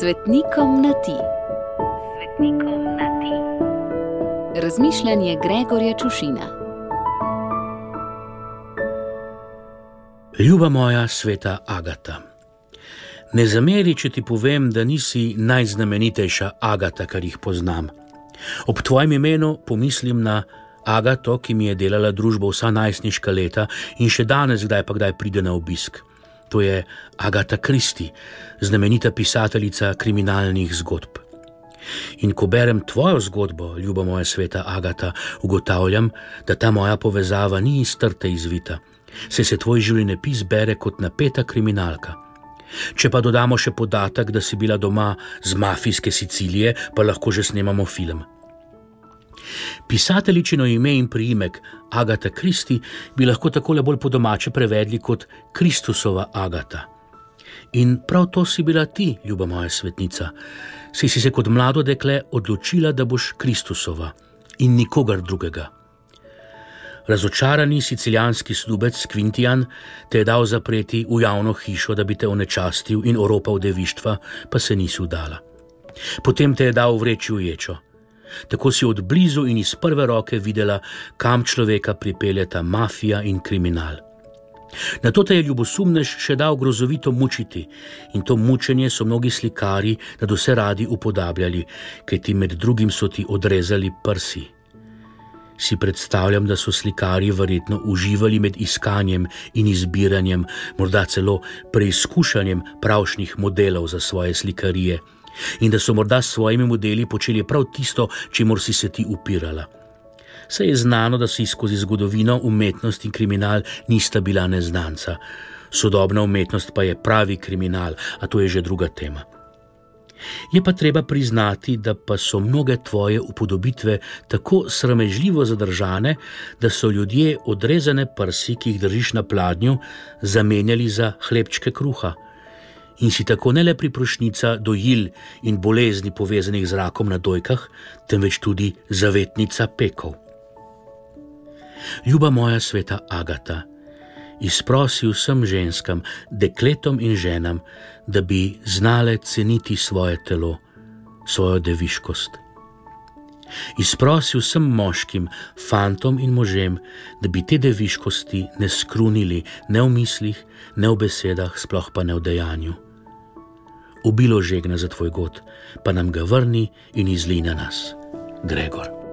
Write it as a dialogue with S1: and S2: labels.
S1: Svetnikom na ti. Svetnikom na ti. Razmišljanje Gregorja Čušina.
S2: Ljuba moja sveta Agata. Ne zameri, če ti povem, da nisi najznamenitejša Agata, kar jih poznam. Ob tvojem imenu pomislim na Agato, ki mi je delala družbo vsa najstniška leta in še danes, kdaj pa kdaj pride na obisk. To je Agata Kristi, znamenita pisateljica kriminalnih zgodb. In ko berem tvojo zgodbo, ljuba moja sveta Agata, ugotavljam, da ta moja povezava ni iz trte izvita, se se tvoj življenjepis bere kot napeta kriminalka. Če pa dodamo še podatek, da si bila doma z mafijske Sicilije, pa lahko že snemamo film. Pisateljičino ime in priimek Agata Kristi bi lahko tako le bolj po domače prevedli kot Kristusova Agata. In prav to si bila ti, ljuba moja svetnica, si, si se kot mlado dekle odločila, da boš Kristusova in nikogar drugega. Razočarani sicilijanski slubec Quintian te je dal zapreti v javno hišo, da bi te onečastil in oropal devištva, pa se nisi udala. Potem te je dal vreči v ječo. Tako si od blizu in iz prve roke videla, kam človeka pripeljeta mafija in kriminal. Na to te je ljubosumnež še dal grozovito mučiti in to mučenje so mnogi slikari, da do se radi upodabljali, ker ti med drugim so ti odrezali prsi. Si predstavljam, da so slikari verjetno uživali med iskanjem in izbiranjem, morda celo preizkušanjem pravšnih modelov za svoje slikarije in da so morda s svojimi modeli počeli prav tisto, čemu si se ti upirala. Se je znano, da si skozi zgodovino umetnost in kriminal nista bila neznanca. Sodobna umetnost pa je pravi kriminal, a to je že druga tema. Je pa treba priznati, da pa so mnoge tvoje upodobitve tako sramežljivo zadržane, da so ljudje odrezane prsi, ki jih držiš na pladnju, zamenjali za hlebčke kruha in si tako ne le priprošnica dojil in bolezni povezanih z rakom na dojkah, temveč tudi zavetnica pekov. Ljuba moja sveta Agata, izprosi vsem ženskam, dekletom in ženam, da bi znale ceniti svoje telo, svojo deviškost. Izprosi vsem moškim, fantom in možem, da bi te deviškosti ne skrunili ne v mislih, ne v besedah, sploh pa ne v dejanju obilo žegna za tvoj god, pa nam ga vrni in izli na nas, Gregor.